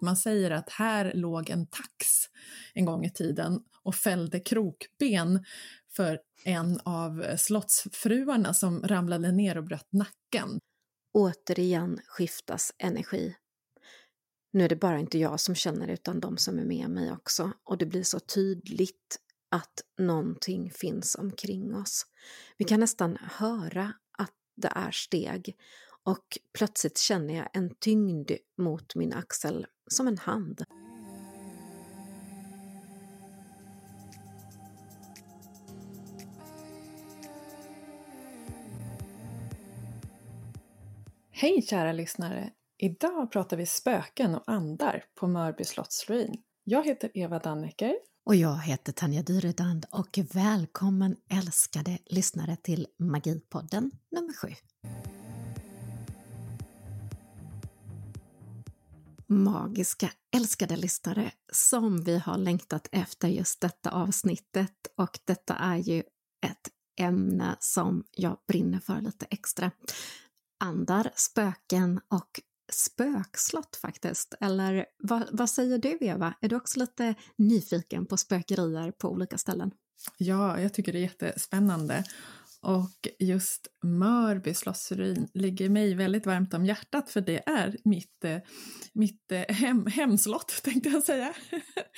Man säger att här låg en tax en gång i tiden och fällde krokben för en av slottsfruarna som ramlade ner och bröt nacken. Återigen skiftas energi. Nu är det bara inte jag som känner utan de som är med mig också och det blir så tydligt att någonting finns omkring oss. Vi kan nästan höra att det är steg och plötsligt känner jag en tyngd mot min axel som en hand. Hej kära lyssnare! Idag pratar vi spöken och andar på Mörby slottsruin. Jag heter Eva Dannecker. Och jag heter Tanja Dyredand och välkommen älskade lyssnare till Magipodden nummer sju. Magiska älskade lyssnare som vi har längtat efter just detta avsnittet och detta är ju ett ämne som jag brinner för lite extra. Andar, spöken och spökslott faktiskt. Eller vad, vad säger du Eva? Är du också lite nyfiken på spökerier på olika ställen? Ja, jag tycker det är jättespännande. Och just Mörby slottsruin ligger mig väldigt varmt om hjärtat för det är mitt, eh, mitt eh, hem, hemslott tänkte jag säga.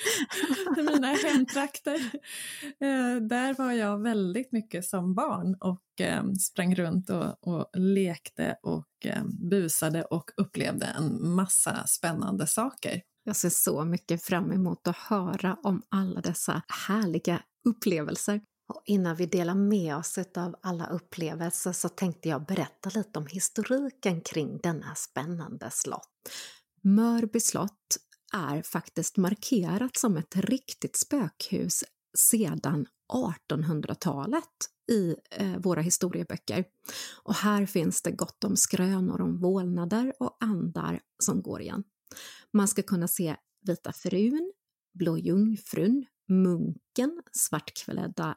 Mina hemtrakter. Eh, där var jag väldigt mycket som barn och sprang runt och, och lekte och busade och upplevde en massa spännande saker. Jag ser så mycket fram emot att höra om alla dessa härliga upplevelser. Och innan vi delar med oss av alla upplevelser så tänkte jag berätta lite om historiken kring denna spännande slott. Mörby slott är faktiskt markerat som ett riktigt spökhus sedan 1800-talet i eh, våra historieböcker. Och här finns det gott om skrönor om vålnader och andar som går igen. Man ska kunna se Vita frun, Blå jungfrun, munken, svartklädda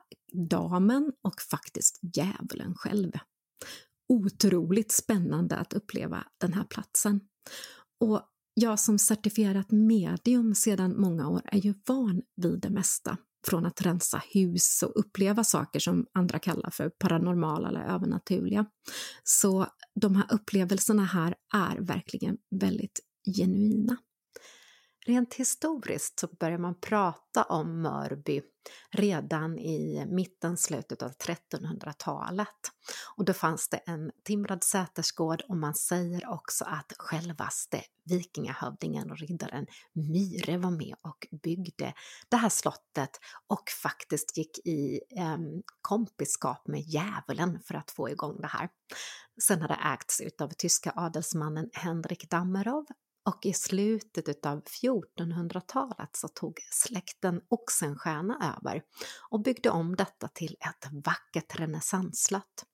damen och faktiskt djävulen själv. Otroligt spännande att uppleva den här platsen. Och jag som certifierat medium sedan många år är ju van vid det mesta. Från att rensa hus och uppleva saker som andra kallar för paranormala eller övernaturliga. Så de här upplevelserna här är verkligen väldigt genuina. Rent historiskt så börjar man prata om Mörby redan i mitten, slutet av 1300-talet. Och då fanns det en timrad sätersgård och man säger också att självaste vikingahövdingen och riddaren Myre var med och byggde det här slottet och faktiskt gick i eh, kompiskap med djävulen för att få igång det här. Sen har det ägts utav tyska adelsmannen Henrik Dammerov och i slutet av 1400-talet så tog släkten Oxenstierna över och byggde om detta till ett vackert renässansslott.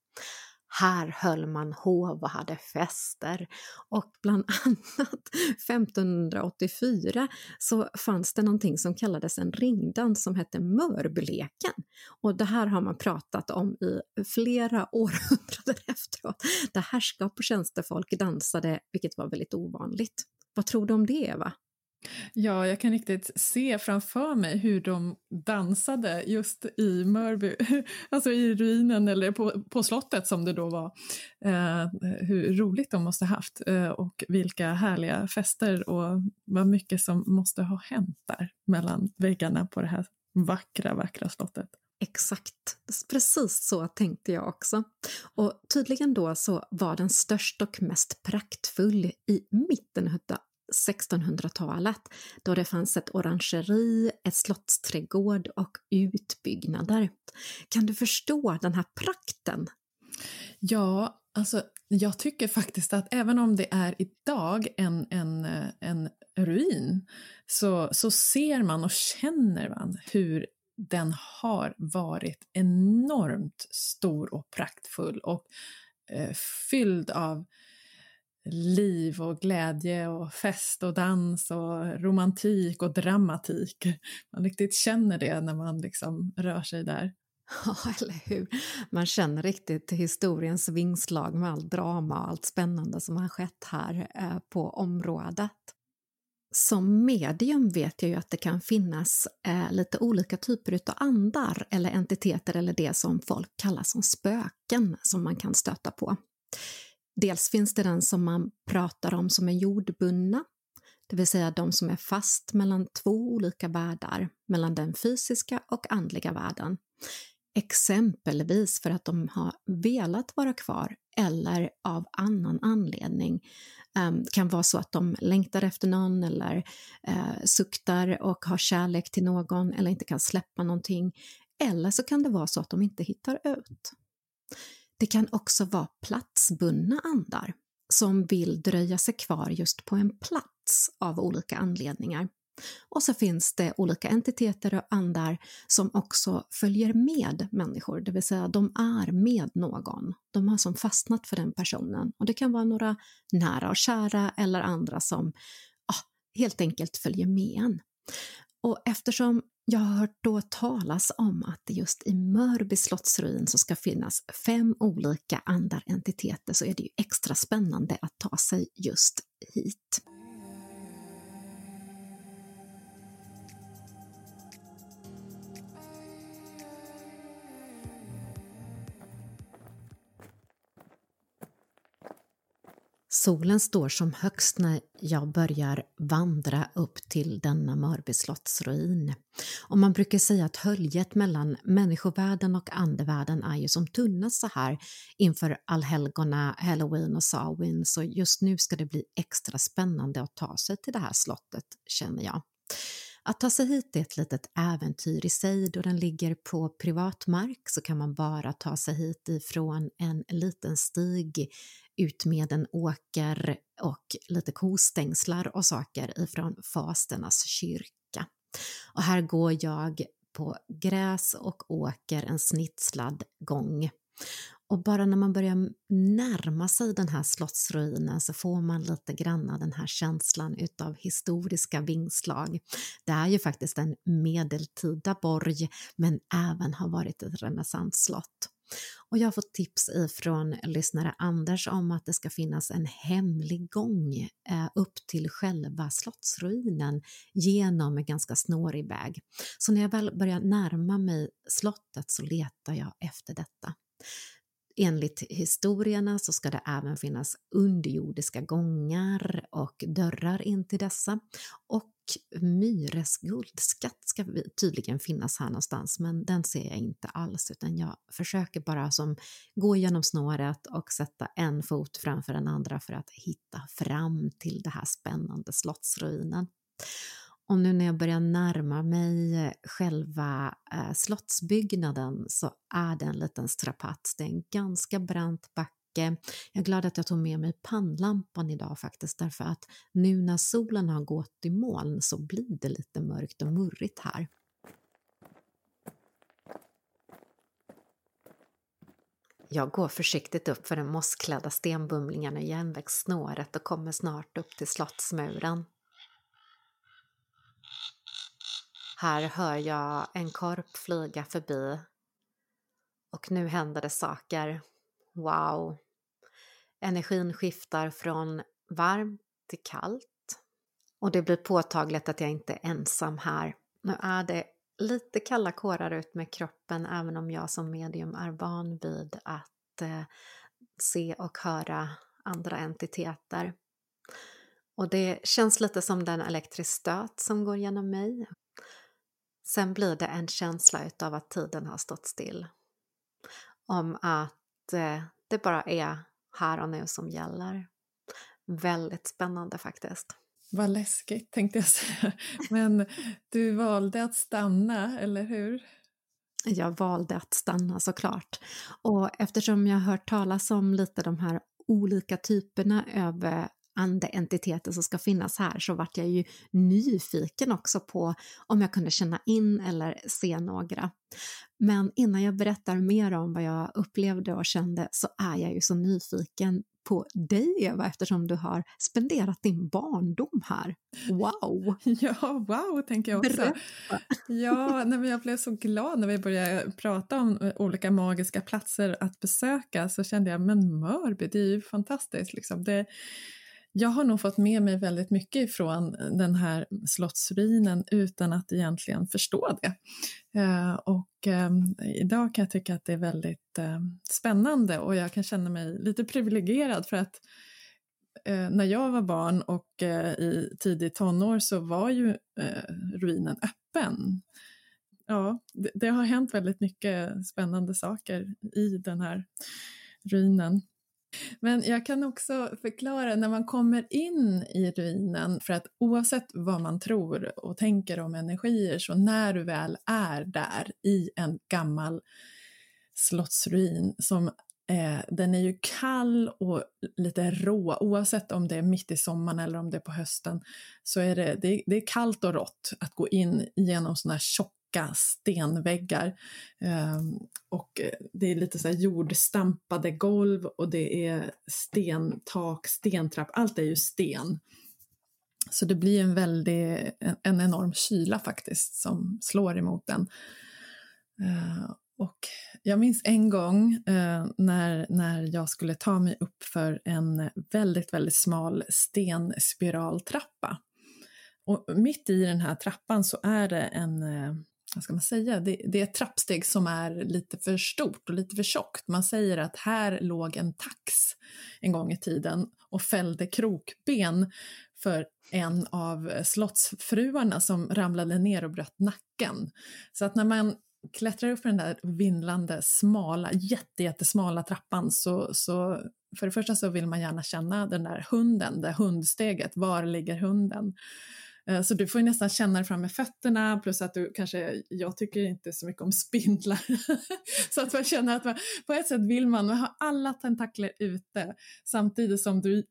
Här höll man hov och hade fester och bland annat 1584 så fanns det någonting som kallades en ringdans som hette Mörbyleken. Och det här har man pratat om i flera århundraden efteråt, där härskap och tjänstefolk dansade, vilket var väldigt ovanligt. Vad tror du om det, Eva? Ja, jag kan riktigt se framför mig hur de dansade just i Mörby, alltså i ruinen eller på, på slottet som det då var. Eh, hur roligt de måste haft eh, och vilka härliga fester och vad mycket som måste ha hänt där mellan väggarna på det här vackra, vackra slottet. Exakt, precis så tänkte jag också. Och tydligen då så var den störst och mest praktfull i mitten 1600-talet då det fanns ett orangeri, ett slottsträdgård och utbyggnader. Kan du förstå den här prakten? Ja, alltså jag tycker faktiskt att även om det är idag en, en, en ruin så, så ser man och känner man hur den har varit enormt stor och praktfull och eh, fylld av liv och glädje och fest och dans och romantik och dramatik. Man riktigt känner det när man liksom rör sig där. Ja, eller hur? Man känner riktigt historiens vingslag med allt drama och allt spännande som har skett här eh, på området. Som medium vet jag ju att det kan finnas eh, lite olika typer av andar eller entiteter eller det som folk kallar som spöken som man kan stöta på. Dels finns det den som man pratar om som är jordbundna, det vill säga de som är fast mellan två olika världar, mellan den fysiska och andliga världen. Exempelvis för att de har velat vara kvar eller av annan anledning. Det kan vara så att de längtar efter någon eller eh, suktar och har kärlek till någon eller inte kan släppa någonting. Eller så kan det vara så att de inte hittar ut. Det kan också vara platsbundna andar som vill dröja sig kvar just på en plats av olika anledningar. Och så finns det olika entiteter och andar som också följer med människor, det vill säga de är med någon. De har som fastnat för den personen och det kan vara några nära och kära eller andra som ah, helt enkelt följer med en. Och eftersom jag har hört då talas om att det just i Mörby slottsruin så ska finnas fem olika andarentiteter så är det ju extra spännande att ta sig just hit. Solen står som högst när jag börjar vandra upp till denna Mörby slottsruin. Och man brukar säga att höljet mellan människovärlden och andevärlden är ju som tunnast så här inför allhelgona, halloween och Samhain så just nu ska det bli extra spännande att ta sig till det här slottet känner jag. Att ta sig hit är ett litet äventyr i sig. Då den ligger på privat mark så kan man bara ta sig hit ifrån en liten stig ut med en åker och lite kostängslar och saker ifrån Fasternas kyrka. Och här går jag på gräs och åker en snitslad gång. Och bara när man börjar närma sig den här slottsruinen så får man lite granna den här känslan utav historiska vingslag. Det är ju faktiskt en medeltida borg men även har varit ett renässansslott. Och jag har fått tips ifrån lyssnare Anders om att det ska finnas en hemlig gång eh, upp till själva slottsruinen genom en ganska snårig väg. Så när jag väl börjar närma mig slottet så letar jag efter detta. Enligt historierna så ska det även finnas underjordiska gångar och dörrar in till dessa och Myres guldskatt ska tydligen finnas här någonstans men den ser jag inte alls utan jag försöker bara som gå genom snåret och sätta en fot framför den andra för att hitta fram till det här spännande slottsruinen. Och nu när jag börjar närma mig eh, själva eh, slottsbyggnaden så är det en liten strapats. Det är en ganska brant backe. Jag är glad att jag tog med mig pannlampan idag faktiskt därför att nu när solen har gått i moln så blir det lite mörkt och murrigt här. Jag går försiktigt upp för den mossklädda stenbumlingen i järnvägssnåret och kommer snart upp till slottsmuren. Här hör jag en korp flyga förbi. Och nu händer det saker. Wow! Energin skiftar från varmt till kallt. Och det blir påtagligt att jag inte är ensam här. Nu är det lite kalla kårar ut med kroppen även om jag som medium är van vid att eh, se och höra andra entiteter. Och det känns lite som den elektrisk stöt som går genom mig. Sen blir det en känsla utav att tiden har stått still. Om att eh, det bara är här och nu som gäller. Väldigt spännande faktiskt. Vad läskigt tänkte jag säga. Men du valde att stanna, eller hur? Jag valde att stanna såklart. Och eftersom jag har hört talas om lite de här olika typerna av andeentiteter som ska finnas här så vart jag ju nyfiken också på om jag kunde känna in eller se några. Men innan jag berättar mer om vad jag upplevde och kände så är jag ju så nyfiken på dig Eva eftersom du har spenderat din barndom här. Wow! Ja, wow tänker jag också. Berätta. Ja, nej, men jag blev så glad när vi började prata om olika magiska platser att besöka så kände jag men Mörby, det är ju fantastiskt liksom. Det, jag har nog fått med mig väldigt mycket från den här slottsruinen utan att egentligen förstå det. Eh, och ehm, idag kan jag tycka att det är väldigt ehm, spännande och jag kan känna mig lite privilegierad för att eh, när jag var barn och eh, i tidig tonår så var ju ruinen öppen. Ja, det, har hänt väldigt mycket spännande saker i den här ruinen. Men jag kan också förklara när man kommer in i ruinen, för att oavsett vad man tror och tänker om energier, så när du väl är där i en gammal slottsruin som Eh, den är ju kall och lite rå, oavsett om det är mitt i sommaren eller om det är på hösten. Så är det, det, det är kallt och rått att gå in genom sådana här tjocka stenväggar. Ehm, eh, och det är lite så här jordstampade golv och det är stentak, stentrapp, allt är ju sten. Så det blir en väldig, en, enorm kyla faktiskt som slår emot den. Ehm, och jag minns en gång eh, när, när jag skulle ta mig upp för en väldigt, väldigt smal stenspiraltrappa. Och mitt i den här trappan så är det en, eh, vad ska man säga, det, det, är ett trappsteg som är lite för stort och lite för tjockt. Man säger att här låg en tax en gång i tiden och fällde krokben för en av slottsfruarna som ramlade ner och bröt nacken. Så att när man klättrar upp för den där vindlande, smala, jättesmala trappan så, så för det första så vill man gärna känna den där hunden, det hundsteget, var ligger hunden? Eh, så du får nästan känna det fram med fötterna plus att du kanske, jag tycker inte så mycket om spindlar. så att man känner att man, på ett sätt vill man, man ha alla tentakler ute samtidigt som du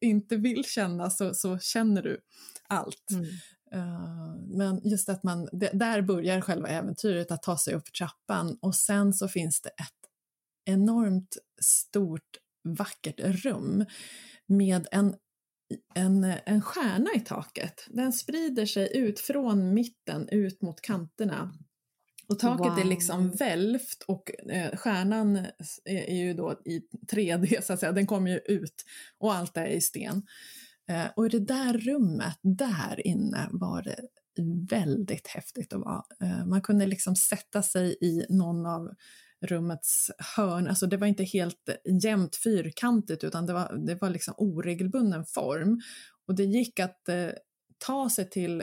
inte vill känna så, så känner du allt. Mm. Uh, men just att man, det, där börjar själva äventyret, att ta sig upp trappan och sen så finns det ett enormt stort vackert rum med en, en, en stjärna i taket. Den sprider sig ut från mitten ut mot kanterna. Och taket wow. är liksom välvt och eh, stjärnan är, är, ju då i 3D så att säga, den kommer ju ut och allt är i sten. Eh, och i det där rummet, där inne var det väldigt häftigt att vara. Eh, man kunde liksom sätta sig i någon av rummets hörn, alltså det var inte helt jämnt fyrkantigt utan det var, det var liksom oregelbunden form. Och det gick att eh, ta sig till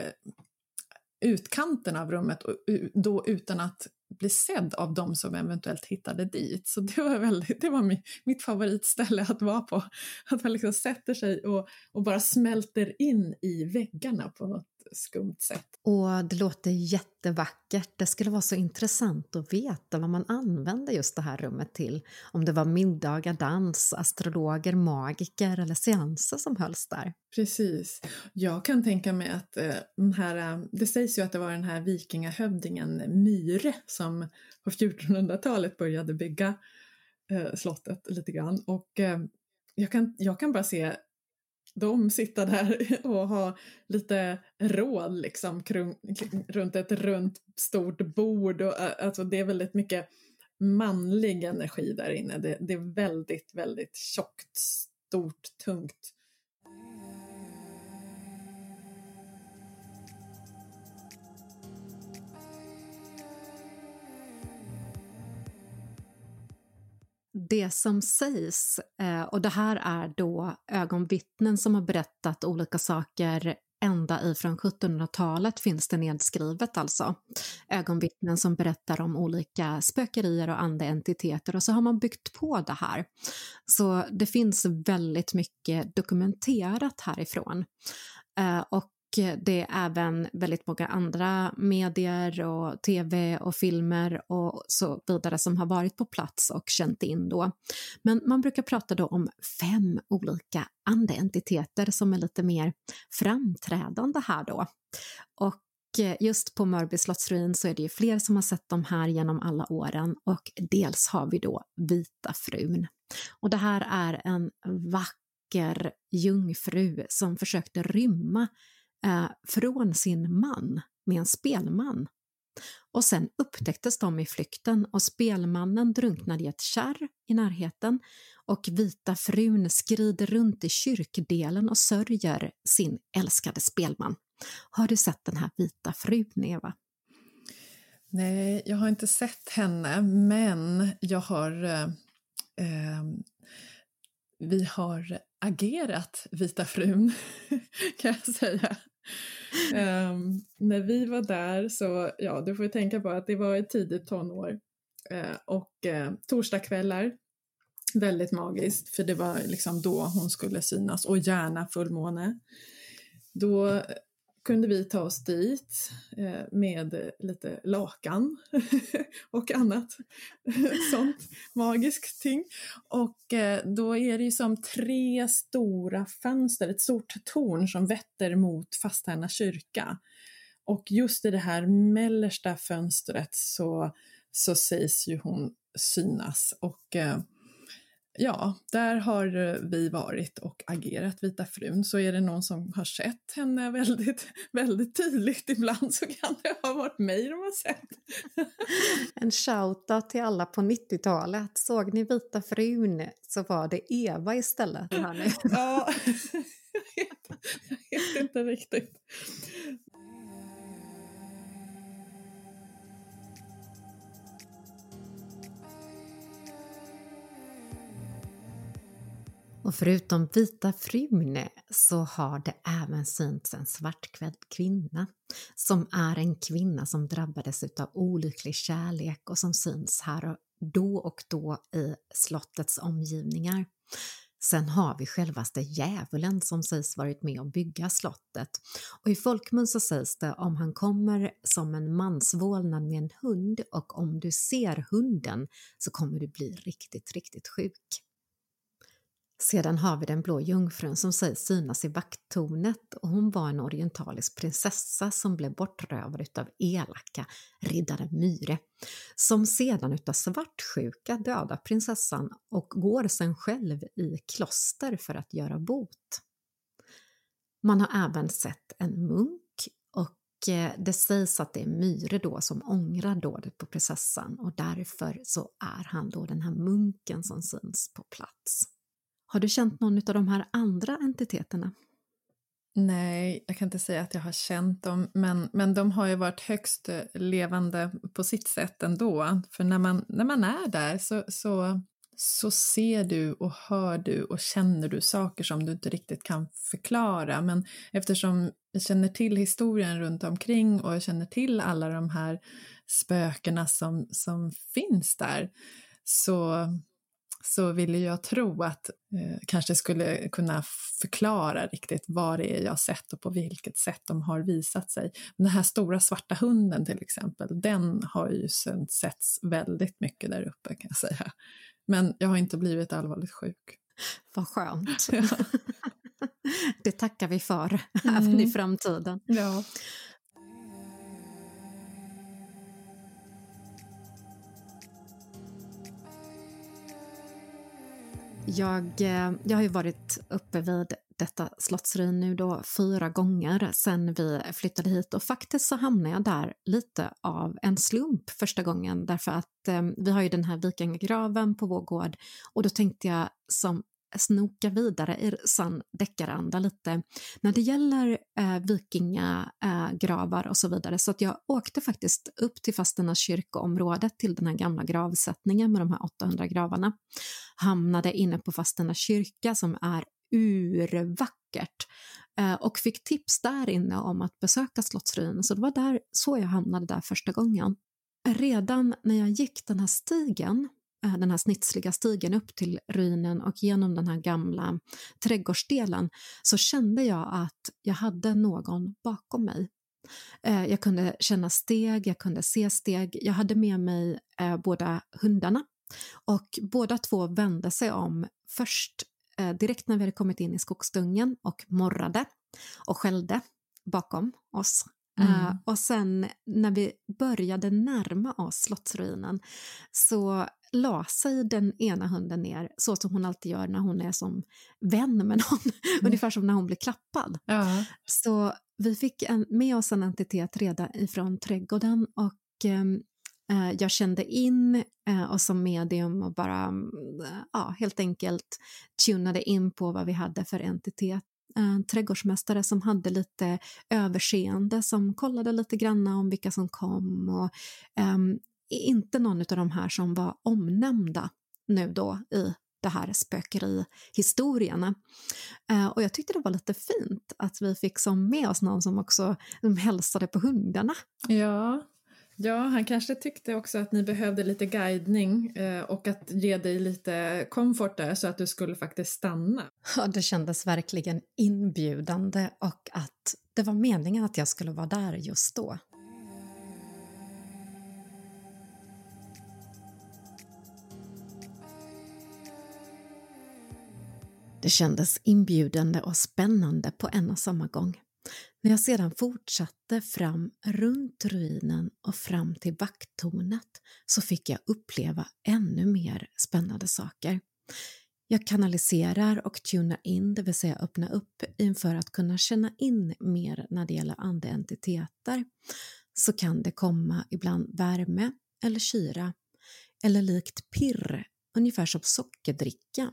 utkanten av rummet och då utan att bli sedd av de som eventuellt hittade dit. Så det var, väldigt, det var mitt favoritställe att vara på. Att man liksom sätter sig och, och bara smälter in i väggarna på något skumt sätt. Och det låter jättevackert. Det skulle vara så intressant att veta vad man använde just det här rummet till. Om det var middagar, dans, astrologer, magiker eller seanser som hölls där. Precis. Jag kan tänka mig att eh, den här, eh, det sägs ju att det var den här vikingahövdingen Myre som på 1400-talet började bygga eh, slottet lite grann. Och eh, jag, kan, jag kan bara se de sitta där och ha lite råd liksom kring, runt ett runt stort bord. Och, alltså det är väldigt mycket manlig energi där inne. Det, det är väldigt, väldigt tjockt, stort, tungt. Det som sägs, eh, och det här är då ögonvittnen som har berättat olika saker ända ifrån 1700-talet finns det nedskrivet alltså. Ögonvittnen som berättar om olika spökerier och andeentiteter och så har man byggt på det här. Så det finns väldigt mycket dokumenterat härifrån. Eh, och det är även väldigt många andra medier och tv och filmer och så vidare som har varit på plats och känt in då. Men man brukar prata då om fem olika andeentiteter som är lite mer framträdande här då. Och eh, just på Mörby slottsruin så är det ju fler som har sett de här genom alla åren och dels har vi då Vita frun. Och det här är en vacker jungfru som försökte rymma eh, från sin man med en spelman Och sen upptäcktes de i flykten och spelmannen drunknade i ett kärr i närheten och vita frun skrider runt i kyrkdelen och sörjer sin älskade spelman. Har du sett den här vita frun, Eva? Nej, jag har inte sett henne, men jag har... Eh, eh vi har agerat Vita frun, kan jag säga. Um, när vi var där så, ja, du får ju tänka på att det var ett tidigt tonår uh, och uh, torsdagskvällar, väldigt magiskt för det var liksom då hon skulle synas och gärna fullmåne. Då kunde vi ta oss dit eh, med lite lakan och annat sånt magiskt ting. Och eh, då är det ju som tre stora fönster, ett stort torn som vetter mot Fasthärna kyrka. Och just i det här mellersta fönstret så, så sägs ju hon synas. Och eh, ja, där har eh, vi varit och agerat Vita frun. Så är det någon som har sett henne väldigt, väldigt tydligt ibland så kan det ha varit mig de har sett. En shoutout till alla på 90-talet. Såg ni Vita frun så var det Eva istället. Här nu. Ja, jag vet, jag vet inte riktigt. Och förutom Vita frun så har det även synts en svartklädd kvinna som är en kvinna som drabbades av olycklig kärlek och som syns här och då och då i slottets omgivningar. Sen har vi självaste djävulen som sägs varit med och att bygga slottet och i folkmun så sägs det om han kommer som en mansvålnad med en hund och om du ser hunden så kommer du bli riktigt, riktigt sjuk. Sedan har vi den blå jungfrun som sägs synas i vakttornet och hon var en orientalisk prinsessa som blev bortrövad utav elaka riddare Myre som sedan utav svartsjuka dödar prinsessan och går sen själv i kloster för att göra bot. Man har även sett en munk och eh, det sägs att det är Myre då som ångrar dådet på prinsessan och därför så är han då den här munken som syns på plats. Har du känt någon av de här andra entiteterna? Nej, jag kan inte säga att jag har känt dem, men, men de har ju varit högst eh, levande på sitt sätt ändå. För när man, när man är där så, så, så ser du och hör du och känner du saker som du inte riktigt kan förklara. Men eftersom jag känner till historien runt omkring och jag känner till alla de här spökena som, som finns där så så ville jag tro att eh, kanske skulle kunna förklara riktigt vad det är jag sett och på vilket sätt de har visat sig. Den här stora svarta hunden till exempel, den har ju setts väldigt mycket där uppe kan jag säga. Men jag har inte blivit allvarligt sjuk. Vad skönt. Ja. det tackar vi för mm. även i framtiden. Ja. Jag, eh, jag har ju varit uppe vid detta slottsruin nu då fyra gånger sen vi flyttade hit och faktiskt så hamnade jag där lite av en slump första gången därför att eh, vi har ju den här vikingagraven på vår gård och då tänkte jag som snoka vidare i sann deckaranda lite när det gäller eh, vikingagravar eh, och så vidare. Så att jag åkte faktiskt upp till Fastena kyrkoområdet till den här gamla gravsättningen med de här 800 gravarna. Hamnade inne på Fastena kyrka som är urvackert eh, och fick tips där inne om att besöka slottsruinen så det var där så jag hamnade där första gången. Redan när jag gick den här stigen Eh, den här snitsliga stigen upp till ruinen och genom den här gamla trädgårdsdelen så kände jag att jag hade någon bakom mig. Eh, jag kunde känna steg, jag kunde se steg. Jag hade med mig eh, båda hundarna och båda två vände sig om först direkt när vi hade kommit in i skogsdungen och morrade och skällde bakom oss. Mm. Uh, och sen när vi började närma oss slottsruinen så la sig den ena hunden ner så som hon alltid gör när hon är som vän med någon, mm. ungefär som när hon blir klappad. Ja. Så vi fick en, med oss en entitet redan ifrån trädgården och eh, jag kände in eh, och som medium och bara mm, ja, helt enkelt tunade in på vad vi hade för entitet. En trädgårdsmästare som hade lite överseende som kollade lite granna om vilka som kom och eh, inte någon av de här som var omnämnda nu då i det här spökerihistorierna. Eh, och jag tyckte det var lite fint att vi fick som med oss någon som också som hälsade på hundarna. Ja, Ja, han kanske tyckte också att ni behövde lite guidning eh, och att ge dig lite komfort där så att du skulle faktiskt stanna. Ja, det kändes verkligen inbjudande och att det var meningen att jag skulle vara där just då. Det kändes inbjudande och spännande på en och samma gång. När jag sedan fortsatte fram runt ruinen och fram till vakttornet så fick jag uppleva ännu mer spännande saker. Jag kanaliserar och tunar in, det vill säga öppna upp inför att kunna känna in mer när det gäller andeentiteter. Så kan det komma ibland värme eller kyra eller likt pirr, ungefär som sockerdricka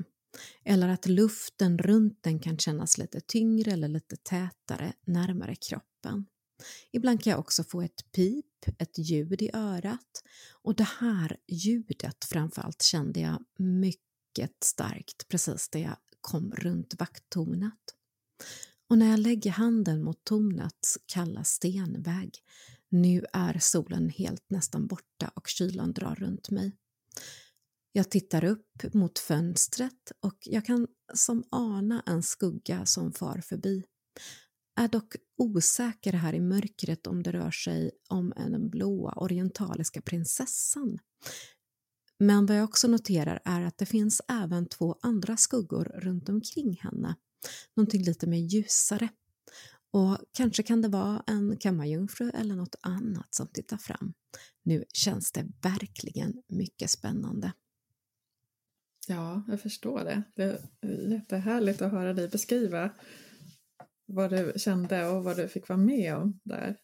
eller att luften runt den kan kännas lite tyngre eller lite tätare närmare kroppen. Ibland kan jag också få ett pip, ett ljud i örat och det här ljudet framförallt kände jag mycket starkt precis där jag kom runt vakttornet. Och när jag lägger handen mot tornets kalla stenväg, nu är solen helt nästan borta och kylan drar runt mig. Jag tittar upp mot fönstret och jag kan som ana en skugga som far förbi. Är dock osäker här i mörkret om det rör sig om den blåa orientaliska prinsessan. Men vad jag också noterar är att det finns även två andra skuggor runt omkring henne. Någonting lite mer ljusare. Och kanske kan det vara en kammarjungfru eller något annat som tittar fram. Nu känns det verkligen mycket spännande. Ja, jag förstår det. Det är jättehärligt att höra dig beskriva vad du kände och vad du fick vara med om där.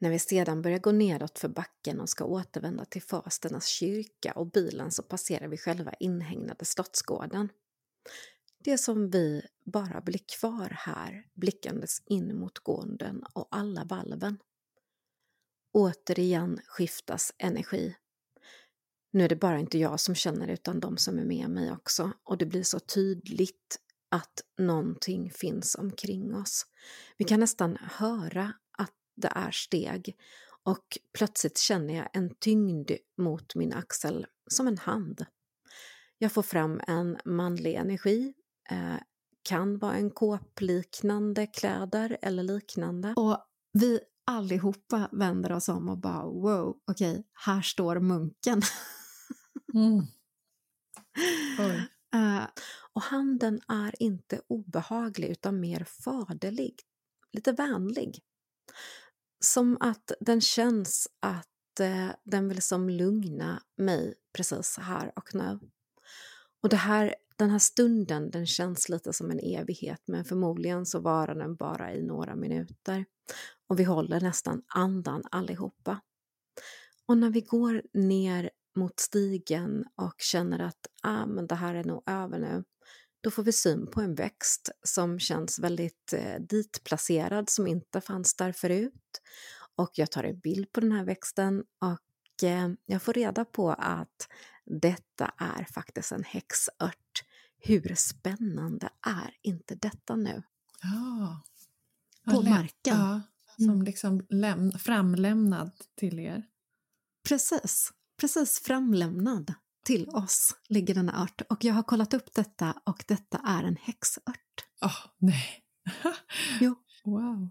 När vi sedan börjar gå nedåt för backen och ska återvända till Fasternas kyrka och bilen så passerar vi själva inhägnade slottsgården. Det som vi bara blir kvar här blickandes in mot gården och alla valven. Återigen skiftas energi nu är det bara inte jag som känner det utan de som är med mig också och det blir så tydligt att någonting finns omkring oss. Vi kan nästan höra att det är steg och plötsligt känner jag en tyngd mot min axel som en hand. Jag får fram en manlig energi, eh, kan vara en kåpliknande kläder eller liknande. Och vi allihopa vänder oss om och bara wow, okej, okay, här står munken. Mm. Uh, och handen är inte obehaglig utan mer faderlig, lite vänlig. Som att den känns att uh, den vill som lugna mig precis här och nu. Och det här, den här stunden den känns lite som en evighet men förmodligen så varar den bara i några minuter. Och vi håller nästan andan allihopa. Och när vi går ner mot stigen och känner att ah, men det här är nog över nu, då får vi syn på en växt som känns väldigt eh, ditplacerad, som inte fanns där förut. Och jag tar en bild på den här växten och eh, jag får reda på att detta är faktiskt en häxört. Hur spännande är inte detta nu? Ja. På marken. Ja, som mm. liksom läm- framlämnad till er. Precis precis framlämnad till oss ligger denna ört och jag har kollat upp detta och detta är en häxört. Åh, oh, nej. jo. Wow.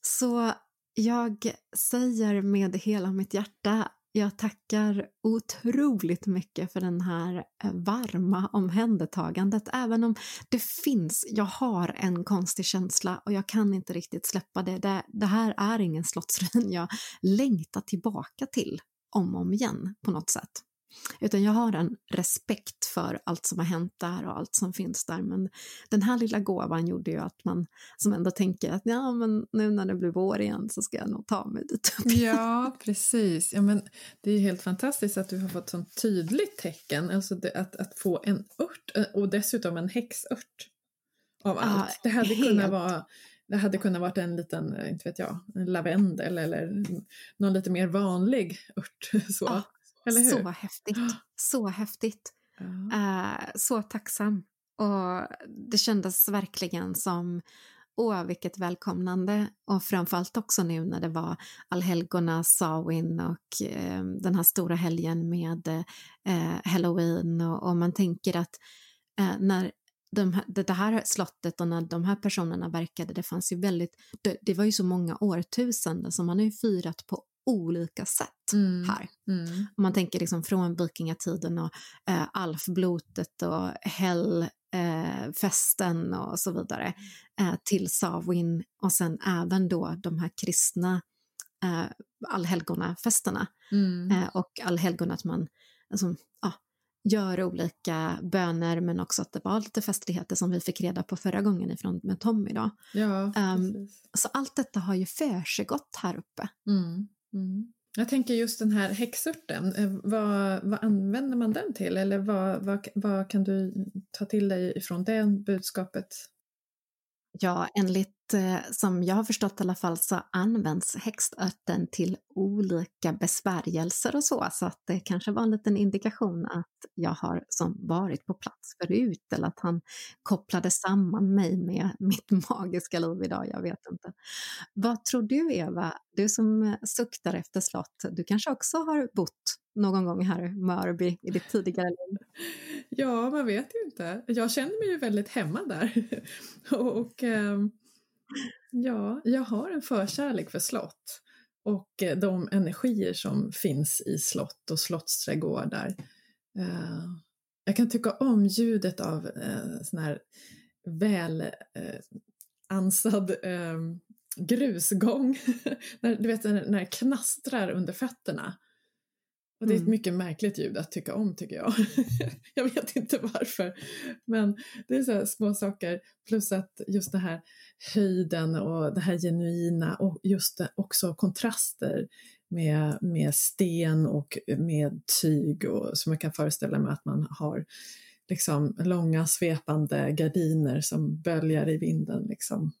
Så jag säger med hela mitt hjärta jag tackar otroligt mycket för den här eh, varma omhändertagandet, även om det finns, jag har en konstig känsla och jag kan inte riktigt släppa det. Det, det här är ingen slottsruin jag längtar tillbaka till om och om igen på något sätt. Utan jag har en respekt för allt som har hänt där och allt som finns där. Men den här lilla gåvan gjorde ju att man som ändå tänker att ja, men nu när det blir vår igen så ska jag nog ta mig dit upp. Ja, precis. Ja, men det är helt fantastiskt att du har fått sånt tydligt tecken, alltså det, att, att få en ört eh, och dessutom en häxört av allt. Ja, det hade helt. kunnat vara det hade kunnat vara en liten, eh, inte vet jag, en lavendel eller någon lite mer vanlig ört. Så. Ja, eller hur? Så häftigt. Så häftigt. Ja. Uh, så tacksam. Och det kändes verkligen som Åh, vilket välkomnande! Och framförallt också nu när det var allhelgona, Samhain och eh, den här stora helgen med eh, Halloween och, och, man tänker att eh, när de här, det här slottet och när de här personerna verkade, det fanns ju väldigt, det, det var ju så många årtusenden som man har ju firat på olika sätt mm. här. Mm. Om man tänker liksom från vikingatiden och eh, alfblotet och hällfesten eh, och så vidare eh, till Samhain och sen även då de här kristna eh, allhelgonafesterna mm. eh, och allhelgona att man alltså, ah, gör olika böner men också att det var lite festligheter som vi fick reda på förra gången ifrån med Tommy då. Ja, um, så allt detta har ju försiggått här uppe. Mm. Mm. Jag tänker just den här häxurten, eh, vad, vad använder man den till eller vad, vad, vad kan du ta till dig ifrån det budskapet? Ja, enligt eh, som jag har förstått i alla fall så används häxörten till olika besvärjelser och så, så att det kanske var en liten indikation att jag har som varit på plats förut eller att han kopplade samman mig med mitt magiska liv idag, jag vet inte. Vad tror du Eva, du som suktar efter slott, du kanske också har bott någon gång här i Mörby i ditt tidigare liv? Ja, man vet ju inte. Jag känner mig ju väldigt hemma där. och ehm, Ja, jag har en förkärlek för slott och eh, de energier som finns i slott och slottsträdgårdar. Eh, jag kan tycka om ljudet av eh, sån här väl eh, ansad ehm, grusgång. du vet när det knastrar under fötterna. Och det är ett mm. mycket märkligt ljud att tycka om tycker jag. jag vet inte varför. Men det är så små saker. Plus att just det här höjden och det här genuina och just också kontraster med, med sten och med tyg och som jag kan föreställa mig att man har liksom långa svepande gardiner som böljar i vinden liksom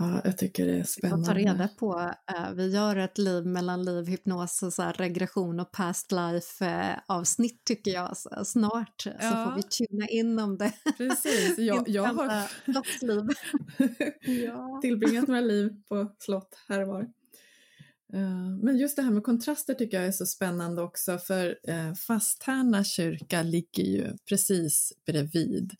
Ja, jag tycker det är spännande. ta reda på, uh, vi gör ett liv mellan liv, hypnos och så här regression och past life uh, avsnitt tycker jag så, snart. Ja. Så får vi tuna in om det. Precis, jag, jag har ja. tillbringat några liv på slott här och var. Uh, men just det här med kontraster tycker jag är så spännande också för Fasthärna kyrka ligger ju precis bredvid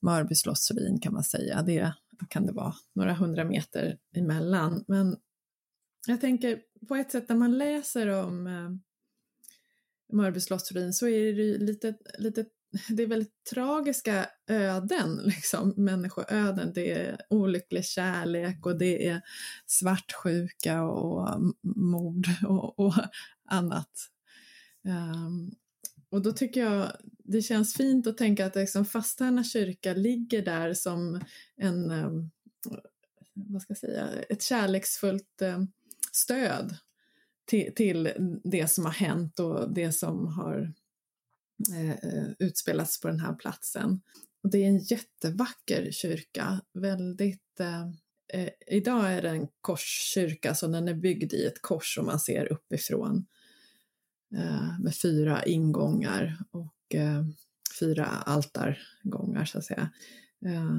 Mörby slottsruin kan man säga. Det kan det vara, några hundra meter emellan. Men jag tänker på ett sätt när man läser om eh, Mörby slottsruin så är det lite, lite det är väldigt tragiska öden, liksom, människoöden. Det är olycklig kärlek och det är svartsjuka och mord och, och annat. Um, och då tycker jag det känns fint att tänka att liksom Fasthärna kyrka ligger där som en, ehm, vad ska jag säga, ett kärleksfullt ehm, stöd till, till det som har hänt och det som har eh, eh, utspelats på den här platsen. Och det är en jättevacker kyrka, väldigt eh, eh, idag är det en korskyrka, så den är byggd i ett kors som man ser uppifrån eh, med fyra ingångar och eh, fyra altargångar så att säga. Eh,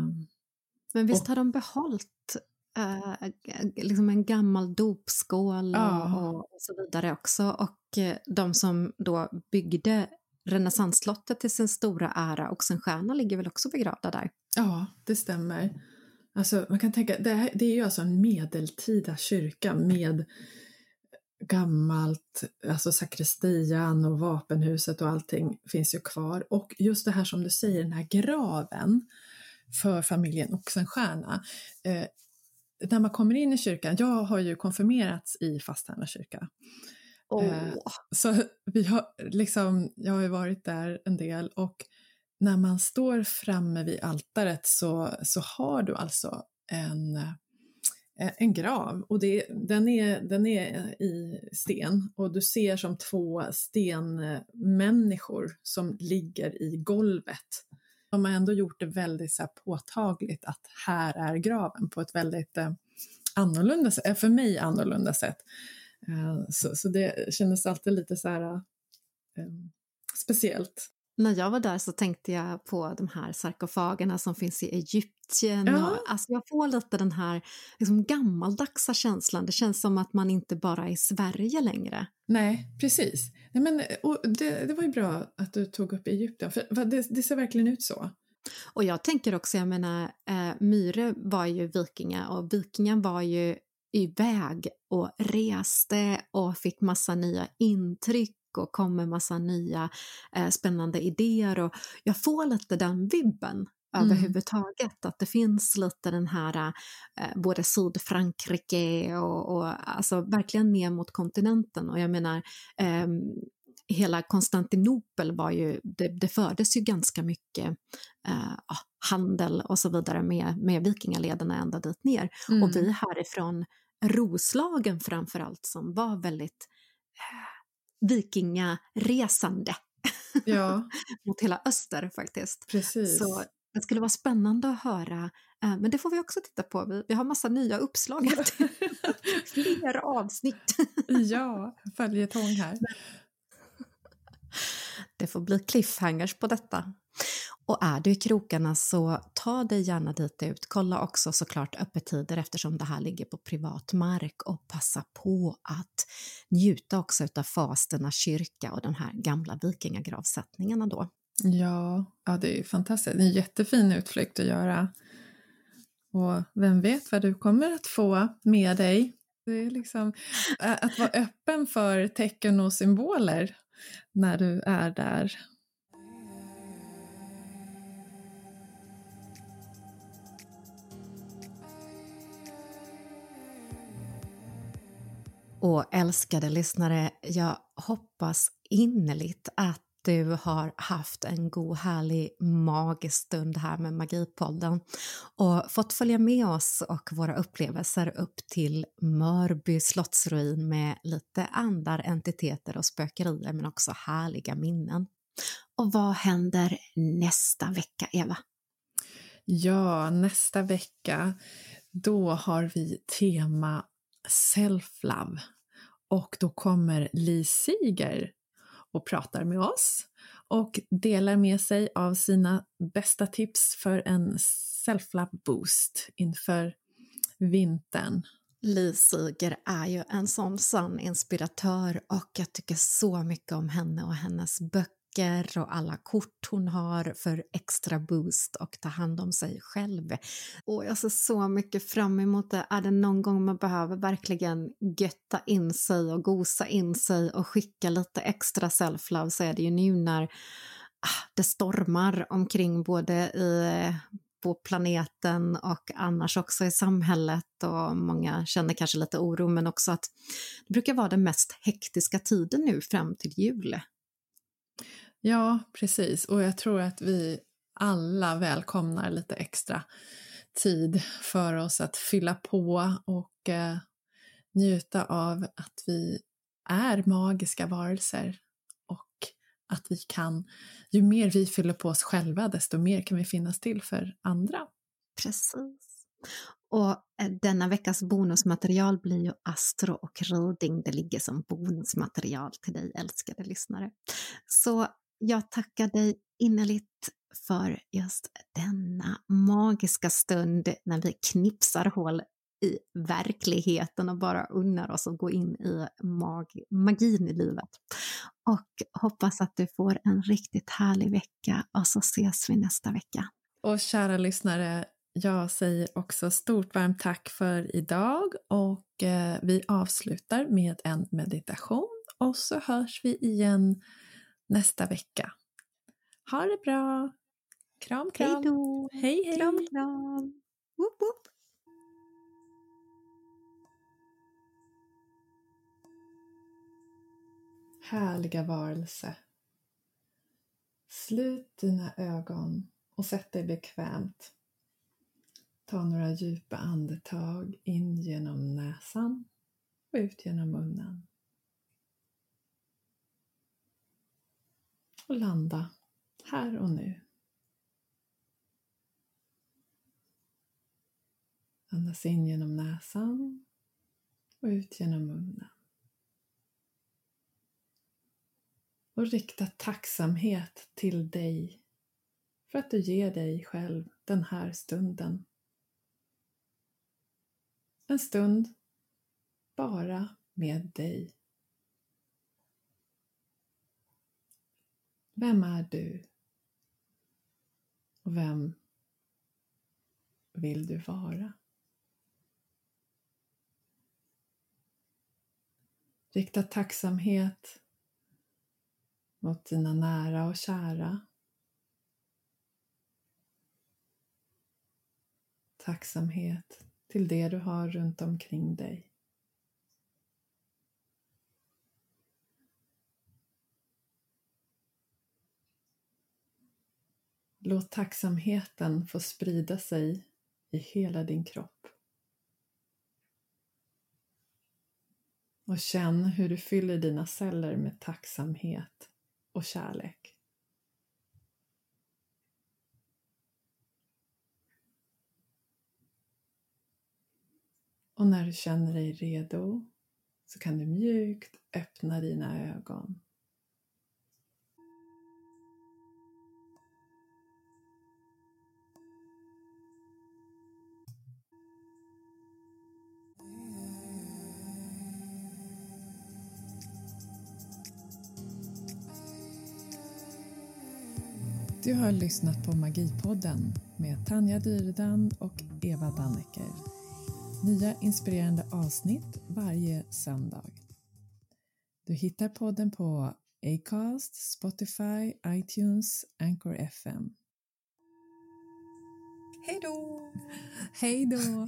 Men visst och, har de behållit eh, liksom en gammal dopskål ja. och, och, så vidare också och eh, de som då byggde renässansslottet till sin stora ära och sin stjärna ligger väl också begravda där? Ja, det stämmer. Alltså, man kan tänka, det, här, det är ju alltså en medeltida kyrka med gammalt, alltså sakristian och vapenhuset och allting finns ju kvar. Och just det här som du säger, den här graven för familjen Oxenstierna. Eh, när man kommer in i kyrkan, jag har ju konfirmerats i Fasthärna kyrka. Oh. Så vi har liksom, jag har ju varit där en del och när man står framme vid altaret så, så har du alltså en, eh, Eh, en grav och det, den, är, den är i sten och du ser som två stenmänniskor som ligger i golvet. De har ändå gjort det väldigt så påtagligt att här är graven på ett väldigt eh, annorlunda sätt, eh, för mig annorlunda sätt. Eh, så, så det kändes alltid lite så här eh, eh speciellt. När jag var där så tänkte jag på de här sarkofagerna som finns i Egypten. Ja. Och, alltså jag får lite den här liksom, gammaldagsa känslan. Det känns som att man inte bara är i Sverige längre. Nej, precis. Nej, men, det, det var ju bra att du tog upp Egypten, för det, det ser verkligen ut så. Och jag tänker också, jag menar, eh, Myre var ju vikinga och vikingen var ju iväg och reste och fick massa nya intryck och kom med massa nya eh, spännande idéer och jag får lite den vibben mm. överhuvudtaget. Att det finns lite den här, eh, både Sydfrankrike och, och alltså verkligen ner mot kontinenten och jag menar eh, hela Konstantinopel var ju, det, det fördes ju ganska mycket eh, handel och så vidare med, med vikingalederna ända dit ner. Mm. Och vi härifrån Roslagen framför allt som var väldigt eh, vikingaresande ja. mot hela öster faktiskt. Precis. Så det skulle vara spännande att höra, eh, men det får vi också titta på. Vi, vi har massa nya uppslag. Fler avsnitt. ja, följetong här. Det får bli cliffhangers på detta. Och är du i krokarna så ta dig gärna dit ut. Kolla också såklart öppettider eftersom det här ligger på privat mark och passa på att njuta också av Fasterna kyrka och de här gamla vikingagravsättningarna då. Ja, ja, det är fantastiskt. Det är en jättefin utflykt att göra. Och vem vet vad du kommer att få med dig. Det är liksom att vara öppen för tecken och symboler när du är där. Och älskade lyssnare, jag hoppas innerligt att du har haft en god, härlig, magisk stund här med Magipodden och fått följa med oss och våra upplevelser upp till Mörby slottsruin med lite andar, entiteter och spökerier men också härliga minnen. Och vad händer nästa vecka, Eva? Ja, nästa vecka då har vi tema Self-Love och då kommer Li Siger och pratar med oss och delar med sig av sina bästa tips för en self-love boost inför vintern. Li Siger är ju en sån sann inspiratör och jag tycker så mycket om henne och hennes böcker böcker och alla kort hon har för extra boost och ta hand om sig själv. Och jag ser så mycket fram emot det. Är det någon gång man behöver verkligen götta in sig och gosa in sig och skicka lite extra self-love så är det ju nu när ah, det stormar omkring både i eh, på planeten och annars också i samhället och många känner kanske lite oro men också att det brukar vara den mest hektiska tiden nu fram till jul. Ja, precis. Och jag tror att vi alla välkomnar lite extra tid för oss att fylla på och eh, njuta av att vi är magiska varelser och att vi kan, ju mer vi fyller på oss själva, desto mer kan vi finnas till för andra. Precis. Och eh, denna veckas bonusmaterial blir ju Astro och riding. Det ligger som bonusmaterial till dig älskade lyssnare. Så jag tackar dig innerligt för just denna magiska stund när vi knipsar hål i verkligheten och bara unnar oss att gå in i mag magin i livet. Och hoppas att du får en riktigt härlig vecka och så ses vi nästa vecka. Och kära lyssnare, jag säger också stort varmt tack för idag och eh, vi avslutar med en meditation och så hörs vi igen nästa vecka. Ha det bra! Kram, kram! Hej då! Hej, hej! Kram, kram! Woop, woop. härliga varelse. Slut dina ögon och sätt dig bekvämt. Ta några djupa andetag in genom näsan och ut genom munnen. Och landa här och nu. Andas in genom näsan och ut genom munnen. Och rikta tacksamhet till dig för att du ger dig själv den här stunden. En stund bara med dig. Vem är du? Och vem vill du vara? Rikta tacksamhet mot dina nära och kära. Tacksamhet till det du har runt omkring dig. Låt tacksamheten få sprida sig i hela din kropp. Och känn hur du fyller dina celler med tacksamhet och kärlek. Och när du känner dig redo så kan du mjukt öppna dina ögon. Du har lyssnat på Magipodden med Tanja Dyrdan och Eva Dannecker. Nya inspirerande avsnitt varje söndag. Du hittar podden på Acast, Spotify, iTunes, Anchor FM. Hej då! Hej då!